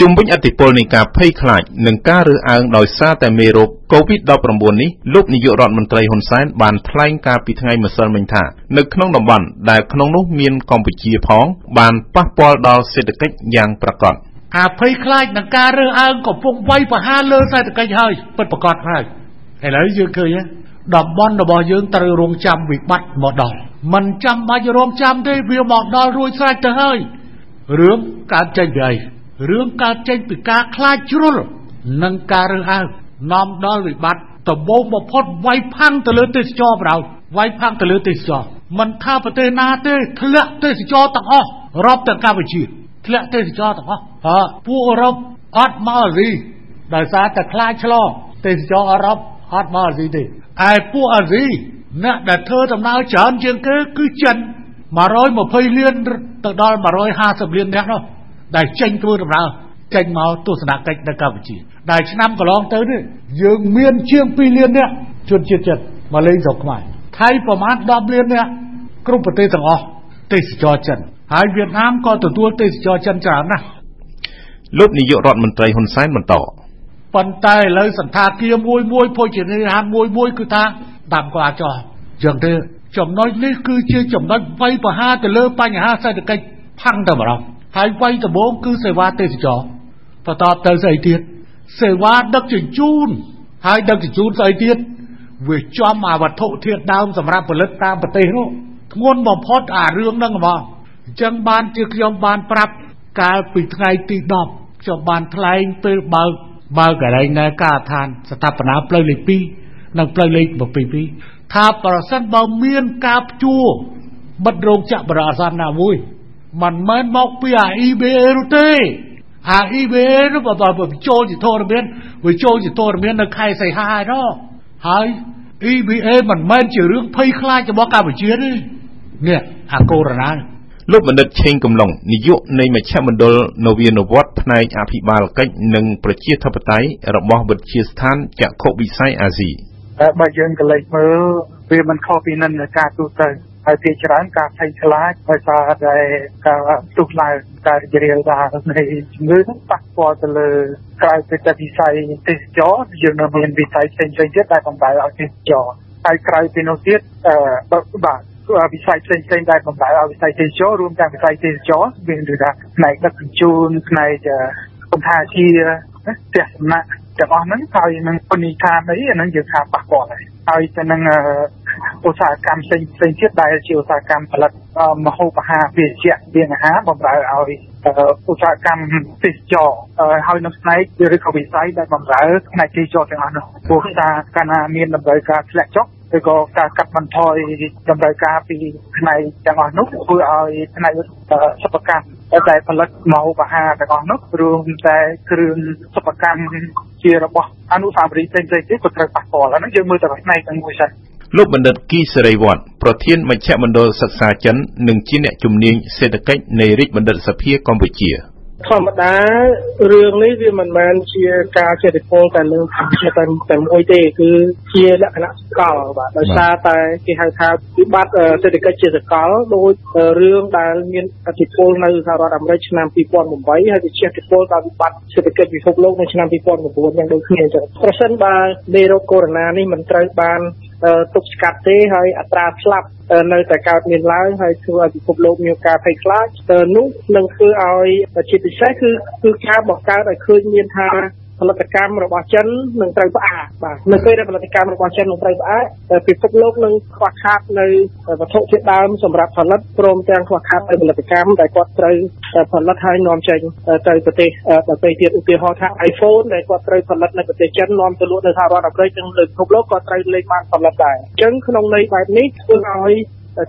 ជុំវិញអតិពលនៃការភ័យខ្លាច និងការរើសអើងដោយសារតែមេរោគ COVID-19 នេះ លោកនាយករដ្ឋមន្ត្រី ហ៊ុន សែន បានថ្លែងកាលពីថ្ងៃម្សិលមិញថា នៅក្នុងតំបន់ ដែលក្នុងនោះមានកម្ពុជាផង បានប៉ះពាល់ដល់សេដ្ឋកិច្ចយ៉ាងប្រាកដការភ័យខ្លាចនិងការរើសអើងកំពុងវាយប្រហារលើសេដ្ឋកិច្ចហើយពិតប្រាកដហើយឥឡូវយើងឃើញតំបន់របស់យើងត្រូវរងចាំវិបត្តិមកដល់មិនចាំបាច់រងចាំទេវាមកដល់រួចស្រេចទៅហើយរឿងកើតចេញពីអី រឿងកើតចេញពីការខ្លាចជ្រុលនិងការរើសអើងនាំដល់វិបត្តិដំបូងបំផុតវាយផាំងទៅលើទេសចរប្រោវាយផាំងទៅលើទេសចរមិនថាប្រទេសណាទេធ្លាក់ទេសចរទាំងអស់រាប់ទាំងកម្ពុជាធ្លាក់ទេសចរទាំងអស់អើពួកអឺរ៉ុបអត់មកអាស៊ីដោយសារតែខ្លាចឆ្លងទេសចរអឺរ៉ុបអត់មកអាស៊ីទេឯពួកអាស៊ីអ្នកដែលធ្វើដំណើរច្រើនជាងគេគឺចិន120លានទៅដល់150លានអ្នកនោះ ដែលចេញធ្វើដំណើរចេញមកទស្សនកិច្ចនៅកម្ពុជា ដែលឆ្នាំកន្លងទៅនេះយើងមានជាង2លានអ្នកជនជាតិចិនមកលេងស្រុកខ្មែរថៃប្រមាណ10លានអ្នកគ្រប់ប្រទេសទាំងអស់ទេសចរចិនហើយវៀតណាមក៏ទទួលទេសចរចិនច្រើនណាស់លោកនាយករដ្ឋមន្ត្រីហ៊ុនសែនបន្តប៉ុន្តែឥឡូវសន្តាគារមួយមួយភោជនីយដ្ឋានមួយមួយគឺថាតាមក៏អាចចោះចឹងទេចំណុចនេះគឺជាចំណុចវៃបហាទៅលើបញ្ហាសេដ្ឋកិច្ចផាំងទៅម្ដង ហើយវៃដំបូងគឺសេវាទេសចរបន្តទៅស្អីទៀតសេវាដឹកជញ្ជូនហើយដឹកជញ្ជូនស្អីទៀតវាចំអាវត្ថុធាតុដើមសម្រាប់ផលិតតាមប្រទេសនោះធ្ងន់បំផុតអារឿងហ្នឹងហ្មងអញ្ចឹងបានជាខ្ញុំបានប្រាប់កាលពីថ្ងៃទី10ខ្ញុំបានថ្លែងពេលបើកបើកកន្លែងនៅការដ្ឋានស្ថាបនាផ្លូវលេខ2និងផ្លូវលេខ22ថាប្រសិនបើមានការព្យួរបិទរោងចក្របរិអាសន្នណាមួយ មិនមែនមកពីអា EBA នោះទេអា EBA នោះបើបើចូលជាធរមានវាចូលជាធរមាននៅខែសីហាហើយនោះហើយ EBA មិនមែនជារឿងភ័យខ្លាចរបស់កម្ពុជាទេនេះអាកូរ៉ូណាលោកបណ្ឌិតឆេងកំឡុងនាយកនៃមជ្ឈមណ្ឌលនវានុវត្តផ្នែកអភិបាលកិច្ចនិងប្រជាធិបតេយ្យរបស់វិទ្យាស្ថានចក្ខុវិស័យអាស៊ីបើយើងកលេចមើលវាមិនខុសពីនិន្នាការទូទៅ ហើយភាគច្រើនការភ័យខ្លាចដោយសារតែការទុះឡើងការរីករាលដាលនៃជំងឺហ្នឹងប៉ះពាល់ទៅលើក្រៅពីតែវិស័យទេសចរយើងនៅមានវិស័យផ្សេងៗទៀតដែលបំរើឲ្យទេសចរហើយក្រៅពីនោះទៀតអឺបាទវិស័យផ្សេងផ្សេងដែលបំរើឲ្យវិស័យទេសចររួមទាំងវិស័យទេសចរមានដូចថាផ្នែកដឹកជញ្ជូនផ្នែកសន្តាគារផ្ទះសំណាក់ទាំងអស់ហ្នឹងហើយនឹងពនិខានអីអាហ្នឹងយើងថាប៉ះពាល់ហើយហើយទៅនឹង ឧស្សាហកម្មផ្សេងផ្សេងទៀតដែលជាឧស្សាហកម្មផលិតមហូបអាហារភេសជ្ជៈមានអាហារបម្រើឲ្យឧស្សាហកម្មទេសចរហើយនៅផ្នែកឬក៏វិស័យដែលបម្រើផ្នែកទេសចរទាំងអស់នោះព្រោះថាកាលណាមានតម្រូវការធ្លាក់ចុះឬក៏ការកាត់បន្ថយតម្រូវការពីផ្នែកទាំងអស់នោះធ្វើឲ្យផ្នែកសិប្បកម្មដែលផលិតម្ហូបអាហារទាំងអស់នោះរួមតែគ្រឿងសិប្បកម្មជារបស់អនុស្សាវរីយ៍ផ្សេងៗទៀតក៏ត្រូវប៉ះពាល់អាហ្នឹងយើងមើលតែផ្នែកទាំងមួយសិន លោកបណ្ឌិតគីសេរីវត្តប្រធានមជ្ឈមណ្ឌលសិក្សាចិននិងជាអ្នកជំនាញសេដ្ឋកិច្ចនៃរាជបណ្ឌិតសភាកម្ពុជា។ធម្មតារឿងនេះវាមិនមែនជាការចេតិពលតែលើតែតែមួយទេគឺជាលក្ខណៈសកលបាទដោយសារតែគេហៅថាវិបត្តិសេដ្ឋកិច្ចជាសកលដោយរឿងដែលមានអធិពលនៅសហរដ្ឋអាមេរិកឆ្នាំ2008ហើយវាជះឥទ្ធិពលដល់វិបត្តិសេដ្ឋកិច្ចពិភពលោកនៅឆ្នាំ2009យ៉ាងដូចគ្នាអញ្ចឹងប្រសិនបើមេរោគកូវីដ -19 នេះមិនត្រូវបាន ទប់ស្កាត់ទេហើយអត្រាស្លាប់នៅតែកើតមានឡើងហើយធ្វើឲ្យពិភពលោកមានការភ័យខ្លាចនោះនឹងធ្វើឲ្យជាពិសេសគឺគឺការបង្កើតឲ្យឃើញមានថា ផលិតកម្មរបស់ចិននឹងត្រូវផ្អាកបាទនៅពេលដែលផលិតកម្មរបស់ចិននឹងត្រូវផ្អាកពិភពលោកនឹងខ្វះខាតនៅវត្ថុធាតុដើមសម្រាប់ផលិតព្រមទាំងខ្វះខាតនៅផលិតកម្មដែលគាត់ត្រូវផលិតហើយនាំចេញទៅប្រទេសដទៃទៀតឧទាហរណ៍ថា iPhone ដែលគាត់ត្រូវផលិតនៅប្រទេសចិននាំទៅលក់នៅសហរដ្ឋអាមេរិកនិងលើពិភពលោកក៏ត្រូវលេខបានផលិតដែរអញ្ចឹងក្នុងន័យបែបនេះធ្វើឲ្យ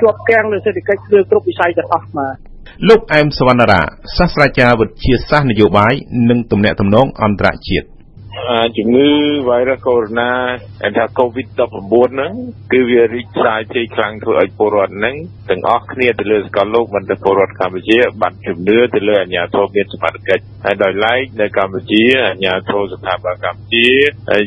ជាប់គាំងនៅសេដ្ឋកិច្ចលើគ្រប់វិស័យទាំងអស់បាទ លោកអែមសវណ្ណារាសាស្ត្រាចារ្យវិទ្យាសាស្ត្រនយោបាយ និងទំនាក់ទំនងអន្តរជាតិ ជំងឺ virus corona ហៅថា COVID-19 ហ្នឹងគឺវារីកសាយភាយខ្លាំងធ្វើឲ្យពលរដ្ឋហ្នឹងទាំងអស់គ្នាទៅលើសកលលោកមិនតែពលរដ្ឋកម្ពុជាបាត់ជំនឿទៅលើអាជ្ញាធរមានសមត្ថកិច្ចហើយដោយឡែកនៅកម្ពុជាអាជ្ញាធរស្ថាប័នកម្ពុជា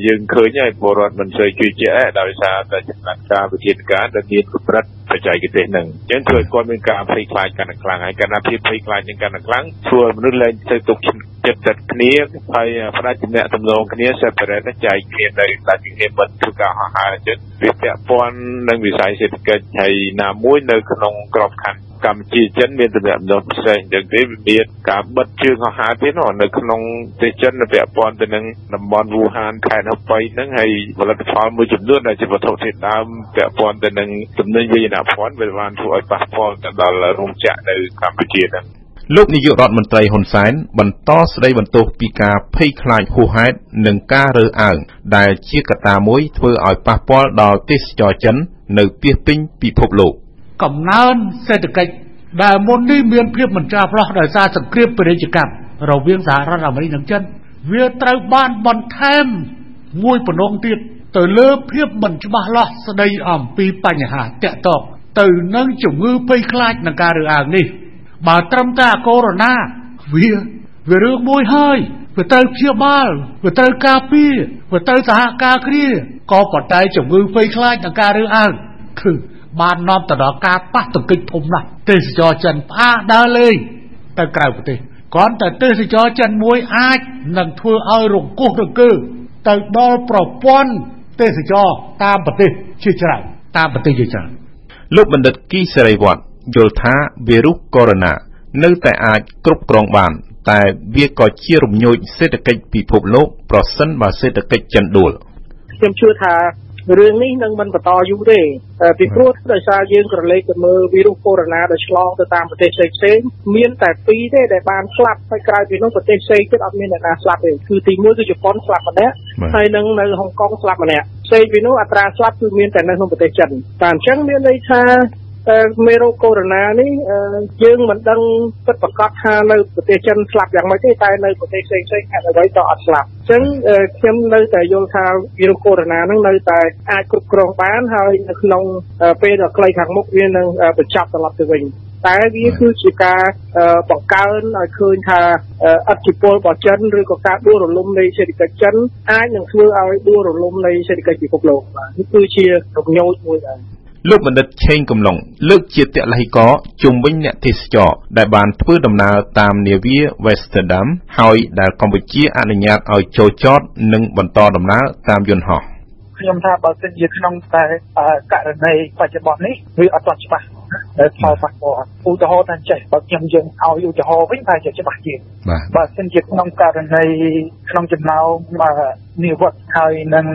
យើងឃើញហើយពលរដ្ឋមិនសូវជឿជាក់ដោយសារតែចំណាត់ការវិធានការដែលមានកម្រិតបច្ចេកទេសហ្នឹងអញ្ចឹងធ្វើឲ្យគាត់មានការភ័យខ្លាចកាន់តែខ្លាំងហើយកាលណាភាពភ័យខ្លាចនឹងកាន់តែខ្លាំងធ្វើមនុស្សលែងទៅទុកចិត្ត ចិត្តគ្នាហើយផ្ដាច់ទំនាក់ទំនងគ្នា separate ចែកគ្នានៅតែគ្នាមិនធ្វើការហោះហើរអញ្ចឹងវាពាក់ព័ន្ធនឹងវិស័យសេដ្ឋកិច្ចហើយណាមួយនៅក្នុងក្របខ័ណ្ឌកម្ពុជាចិនមានទំនាក់ទំនងផ្សេងចឹងទេវាមានការបិទជើងហោះហើរទៀតនៅក្នុងប្រទេសចិនពាក់ព័ន្ធទៅនឹងតំបន់វូហានខេត្តហបៃហ្នឹងហើយផលិតផលមួយចំនួនដែលជាវត្ថុធាតុដើមពាក់ព័ន្ធទៅនឹងទំនិញវិញ្ញាណភ័ណ្ឌវាបានធ្វើឲ្យប៉ះពាល់ទៅដល់រោងចក្រនៅកម្ពុជាហ្នឹង លោកនាយករដ្ឋមន្ត្រីហ៊ុនសែនបន្តស្ដីបន្ទោសពីការភ័យខ្លាចហួសហេតុនិងការរើសអើង ដែលជាកត្តាមួយធ្វើឲ្យប៉ះពាល់ដល់ទេសចរចិននៅពាសពេញពិភពលោកកំណើនសេដ្ឋកិច្ចដែលមុននេះមានភាពមិនចាស់ផ្លោះដោយសារសង្គ្រាមពាណិជ្ជកម្មរវាងសហរដ្ឋអាមេរិកនិងចិន វាត្រូវបានបន្ថែមមួយបំណងទៀតទៅលើភាពមិនច្បាស់លាស់ស្ដីអំពីបញ្ហាតាក់ទងទៅនឹងជំងឺភ័យខ្លាចនឹងការរើសអើងនេះ បើត្រឹមតែកូវីដ -19 វាវារឿងមួយហើយវាត្រូវព្យាបាលវាត្រូវការពារវាត្រូវសហការគ្នាក៏ប៉ុន្តែជំងឺភ័យខ្លាចនឹងការរើសអើងគឺបាននាំទៅដល់ការប៉ះទង្គិចធំណាស់ទេសចរចិនផ្អាកដើរលេងទៅក្រៅប្រទេសគ្រាន់តែទេសចរចិនមួយអាចនឹងធ្វើឲ្យរង្គោះរង្គើទៅដល់ប្រព័ន្ធទេសចរតាមប្រទេសជាច្រើនតាមប្រទេសជាច្រើនលោកបណ្ឌិតគីសេរីវត្ត យល់ថាវីរុសកូវីដ -19 នៅតែអាចគ្រប់គ្រងបាន តែវាក៏ជារំញោចសេដ្ឋកិច្ចពិភពលោក ប្រសិនបើសេដ្ឋកិច្ចចិនដួលខ្ញុំជឿថារឿងនេះនឹងមិនបន្តយូរទេពីព្រោះដោយសារយើងក្រឡេកទៅមើលវីរុសកូវីដ -19 ដែលឆ្លងទៅតាមប្រទេសផ្សេងៗមានតែពីរទេដែលបានស្លាប់ហើយក្រៅពីនោះប្រទេសផ្សេងទៀតអត់មានអ្នកណាស្លាប់ទេគឺទី1គឺជប៉ុនស្លាប់ម្នាក់ហើយនឹងនៅហុងកុងស្លាប់ម្នាក់ផ្សេងពីនោះអត្រាស្លាប់គឺមានតែនៅក្នុងប្រទេសចិនតែអញ្ចឹងមានន័យថា មេរោគកូវីដ -19 នេះយើងមិនដឹងពិតប្រាកដថានៅប្រទេសចិនស្លាប់យ៉ាងម៉េចទេតែនៅប្រទេសផ្សេងៗហេតុអ្វីក៏អត់ស្លាប់អញ្ចឹងខ្ញុំនៅតែយល់ថាវីរុសកូវីដ -19 ហ្នឹងនៅតែអាចគ្រប់គ្រងបានហើយនៅក្នុងពេលដ៏ខ្លីខាងមុខវានឹងបញ្ចប់ត្រឡប់ទៅវិញតែវាគឺជាការបង្កើនឲ្យឃើញថាអធិពលរបស់ចិនឬក៏ការដួលរលំនៃសេដ្ឋកិច្ចចិនអាចនឹងធ្វើឲ្យដួលរលំនៃសេដ្ឋកិច្ចពិភពលោកបាទនេះគឺជារំញោចមួយដែរ លោកបណ្ឌិតឆេងកំឡុងលើកជាទឡៃករជុំវិញអ្នកទេសចរដែលបានធ្វើដំណើរតាមនាវា Westerdam ហើយដែលកម្ពុជាអនុញ្ញាតឲ្យចូលចត និងបន្តដំណើរតាមយន្តហោះខ្ញុំថាបើសិនជាក្នុងតែករណីបច្ចុប្បន្ននេះវាអត់ទាន់ច្បាស់ដែលផលប៉ះពាល់ឧទាហរណ៍ថាចេះបើខ្ញុំយើងឲ្យឧទាហរណ៍វិញតែជាច្បាស់ជាងបើសិនជាក្នុងករណីក្នុងចំណោមនិវត្តហើយនឹង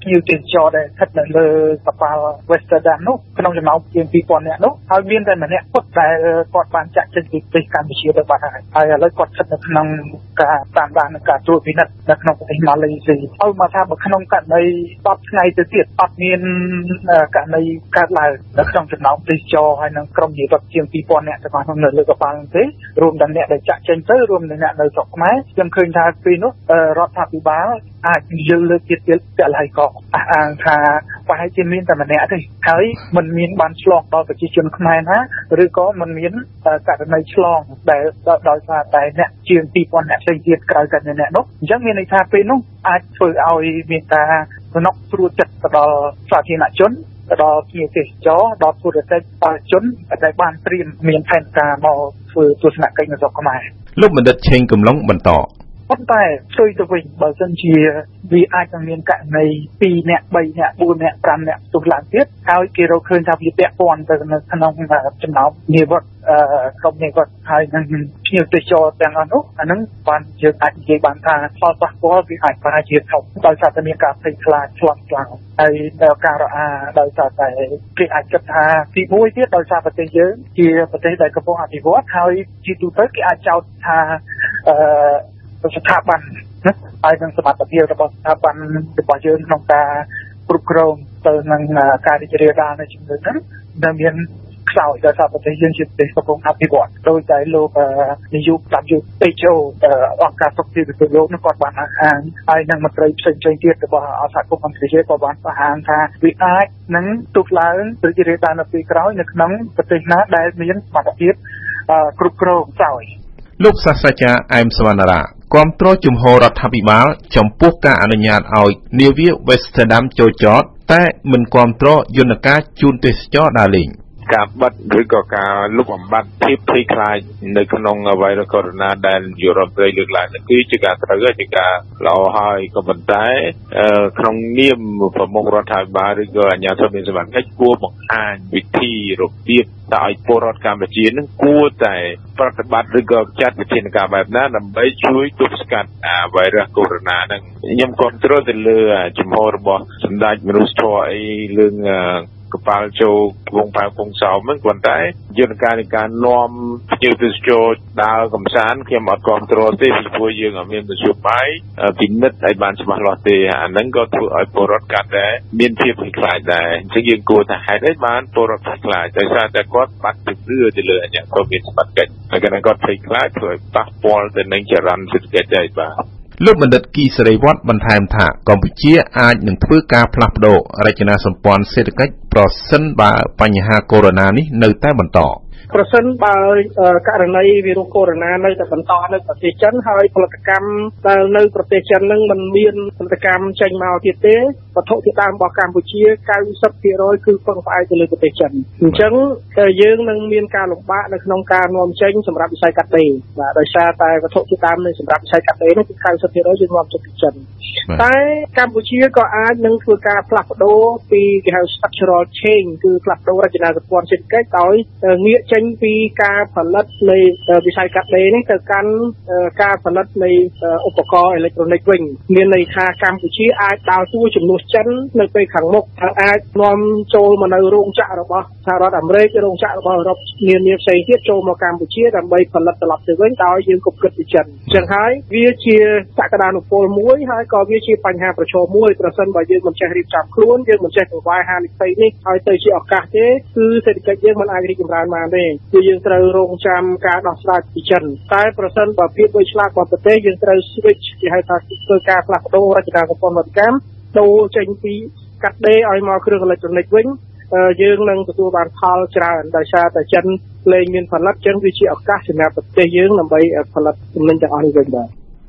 ភ្ញៀវទេសចរដែលស្ថិតនៅលើកប៉ាល់ Westerdam នោះក្នុងចំណោមជាង2000នាក់នោះហើយមានតែម្នាក់ពុតដែលគាត់បានចាក់ចេញពីប្រទេសកម្ពុជាទៅបាត់ហើយហើយឥឡូវគាត់ស្ថិតនៅក្នុងការតាមដាននិងការត្រួតពិនិត្យនៅក្នុងប្រទេសម៉ាឡេស៊ីហើយមកថាបើក្នុងករណី10ថ្ងៃទៅទៀតអត់មានករណីកើតឡើងនៅក្នុងចំណោមទេសចរហើយនឹងក្រុមនិវត្តជាង2000នាក់ទាំងអស់នៅលើកប៉ាល់ទេរួមទាំងអ្នកដែលចាក់ចេញទៅរួមទាំងអ្នកនៅស្រុកខ្មែរខ្ញុំឃើញថាពេលនោះរដ្ឋាភិបាលអាចយើងលើកទៀតទៀតតែហើយក៏អះអាងថាប្រហែលជាមានតែម្នាក់ទេហើយมันមានបានឆ្លងដល់ប្រជាជនខ្មែរណាឬក៏มันមានករណីឆ្លងដែលដោយសារតែអ្នកជាង2000អ្នកផ្សេងទៀតក្រៅតែអ្នកនោះអញ្ចឹងមានន័យថាពេលនោះអាចធ្វើឲ្យមានការសំណុកស្រួលចិត្តទៅដល់សាធារណជនទៅដល់ភ្ញៀវទេសចរដល់ពុទ្ធិបរិជនដែលបានត្រៀមមានផែនការមកធ្វើទស្សនកិច្ចនៅស្រុកខ្មែរលោកបណ្ឌិតឆេងកំឡុងបន្ត ប៉ុន្តែផ្ទុយទៅវិញបើសិនជាវាអាចនឹងមានករណី2នាក់3នាក់4នាក់5នាក់ទុះឡើងទៀតហើយគេរកឃើញថាវាពាក់ព័ន្ធទៅនៅក្នុងចំណោមនិវត្តក្រុមនិវត្តហើយនឹងភ្ញៀវទេសចរទាំងអស់នោះអានឹងបានយើងអាចនិយាយបានថាផលប៉ះពាល់វាអាចប្រហែលជាធំដោយសារតែមានការភ័យខ្លាចឆ្លងខ្លាំងហើយការរអាដោយសារតែគេអាចគិតថាទីមួយទៀតដោយសារប្រទេសយើងជាប្រទេសដែលកំពុងអភិវឌ្ឍហើយជាទូទៅគេអាចចោទថាអឺ ស្ថាប័នណាហើយនឹងសមត្ថភាពរបស់ស្ថាប័នរបស់យើងក្នុងការគ្រប់គ្រងទៅនឹងការរីករាលដាលនៃជំងឺហ្នឹងដែលមានខ្សោយដោយសារប្រទេសយើងជាប្រទេសកំពុងអភិវឌ្ឍដោយតែលោកនាយក WHO អង្គការសុខភាពពិភពលោកនោះគាត់បានអះអាងហើយនឹងមន្ត្រីផ្សេងផ្សេងទៀតរបស់អសហគមន៍អន្តរជាតិក៏បានអះអាងថាវាអាចនឹងទុះឡើងរីករាលដាលនៅពេលក្រោយនៅក្នុងប្រទេសណាដែលមានសមត្ថភាពគ្រប់គ្រងខ្សោយលោកសាស្ត្រាចារ្យអែមសវណ្ណារា គាំទ្រជំហររដ្ឋាភិបាល ចំពោះការអនុញ្ញាតឲ្យនាវា Westerdam ចូលចត តែមិនគាំទ្រយន្តការជូនទេសចរដើរលេង។ ការបិទឬក៏ការលុបបំបាត់ភាពភ័យខ្លាចនៅក្នុងវីរុសកូវីដ -19 ដែលយុរ៉ុបត្រូវលើកឡើងនេះគឺជាការត្រូវជាការល្អហើយក៏ប៉ុន្តែក្នុងនាមប្រមុខរដ្ឋាភិបាលឬក៏អាជ្ញាធរមានសមត្ថកិច្ចគួរបង្ហាញវិធីរបៀបតើឲ្យពលរដ្ឋកម្ពុជានឹងគួរតែប្រតិបត្តិឬក៏ចាត់វិធានការបែបណាដើម្បីជួយទប់ស្កាត់អាវីរុសកូវីដ -19 ហ្នឹងខ្ញុំគ្រប់គ្រងទៅលើជំហររបស់សម្ដេចមនុស្សធម៌អីរឿង កប៉ាល់ចូលវងប៉ៅពងសោមហ្នឹងប៉ុន្តែយន្តការនៃការនាំភ្ញៀវទេសចរដើរកំសាន្តខ្ញុំអត់គ្រប់គ្រងទេពីព្រោះយើងអត់មានមធ្យោបាយពិនិត្យឲ្យបានច្បាស់លាស់ទេអាហ្នឹងក៏ធ្វើឲ្យពលរដ្ឋកាន់តែមានភាពភ័យខ្លាចដែរអញ្ចឹងយើងគួរតែហេតុអីបានពលរដ្ឋភ័យខ្លាចដោយសារតែគាត់បាត់ជំនឿទៅលើអាជ្ញាធរមានសមត្ថកិច្ចហើយគាត់ភ័យខ្លាចធ្វើឲ្យប៉ះពាល់ទៅនឹងចរន្តសេដ្ឋកិច្ចដែរបាទ លោកបណ្ឌិតគីសេរីវ័ត្នបន្ថែមថាកម្ពុជាអាចនឹងធ្វើការផ្លាស់ប្តូររចនាសម្ព័ន្ធសេដ្ឋកិច្ចប្រសិនបើបញ្ហាកូវីដ -19 នេះនៅតែបន្ត។ប្រសិនបើករណីវីរុសកូវីដ -19 នៅតែបន្តនៅប្រទេសចិនហើយផលិតកម្មដែលនៅប្រទេសចិននឹងមិនមានផលិតកម្មចេញមកទៀតទេវត្ថុធាតុដើមរបស់កម្ពុជា90%គឺពឹងផ្អែកទៅលើប្រទេសចិនអញ្ចឹងយើងនឹងមានការលំបាកនៅក្នុងការនាំចេញសម្រាប់វិស័យកាត់ដេរបាទដោយសារតែវត្ថុធាតុដើមនៅសម្រាប់វិស័យកាត់ដេរនោះគឺ90%យើងនាំចេញពីចិនតែកម្ពុជាក៏អាចនឹងធ្វើការផ្លាស់ប្ដូរពីគេហៅ structural change គឺផ្លាស់ប្ដូររចនាសម្ព័ន្ធសេដ្ឋកិច្ចដោយងាកចេញពីការផលិតនៃវិស័យកាត់ដេរនេះទៅកាន់ការផលិតនៃឧបករណ៍អេឡិចត្រូនិកវិញមានន័យថាកម្ពុជាអាចដើរតួជំនួសចិននៅពេលខាងមុខអាចនាំចូលមកនៅរោងចក្ររបស់សហរដ្ឋអាមេរិករោងចក្ររបស់អឺរ៉ុបនានាផ្សេងទៀតចូលមកកម្ពុជាដើម្បីផលិតត្រឡប់ទៅវិញដោយយើងគប់គិតពីចិនអញ្ចឹងហើយវាជាសក្តានុពលមួយហើយក៏វាជាបញ្ហាប្រឈមមួយប្រសិនបើយើងមិនចេះរៀបចំខ្លួនយើងមិនចេះកង្វល់ហានិភ័យនេះឲ្យទៅជាឱកាសទេគឺសេដ្ឋកិច្ចយើងមិនអាចរីកចម្រើនបានទេគឺយើងត្រូវរងចាំការដោះស្រាយពីចិនតែប្រសិនបើភាពវៃឆ្លាតរបស់ប្រទេសយើងត្រូវ switch គេហៅថាធ្វើការផ្លាស់ប្ដូររចនាសម្ព័ន្ធវប្បកម្ម ដូរចេញពីកាត់ដេរឲ្យមកគ្រឿងអេឡិចត្រូនិកវិញយើងនឹងទទួលបានផលច្រើនដោយសារតែចិនលែងមានផលិតចឹងវាជាឱកាសសម្រាប់ប្រទេសយើងដើម្បីផលិតទំនិញទាំងអស់នេះវិញបាទ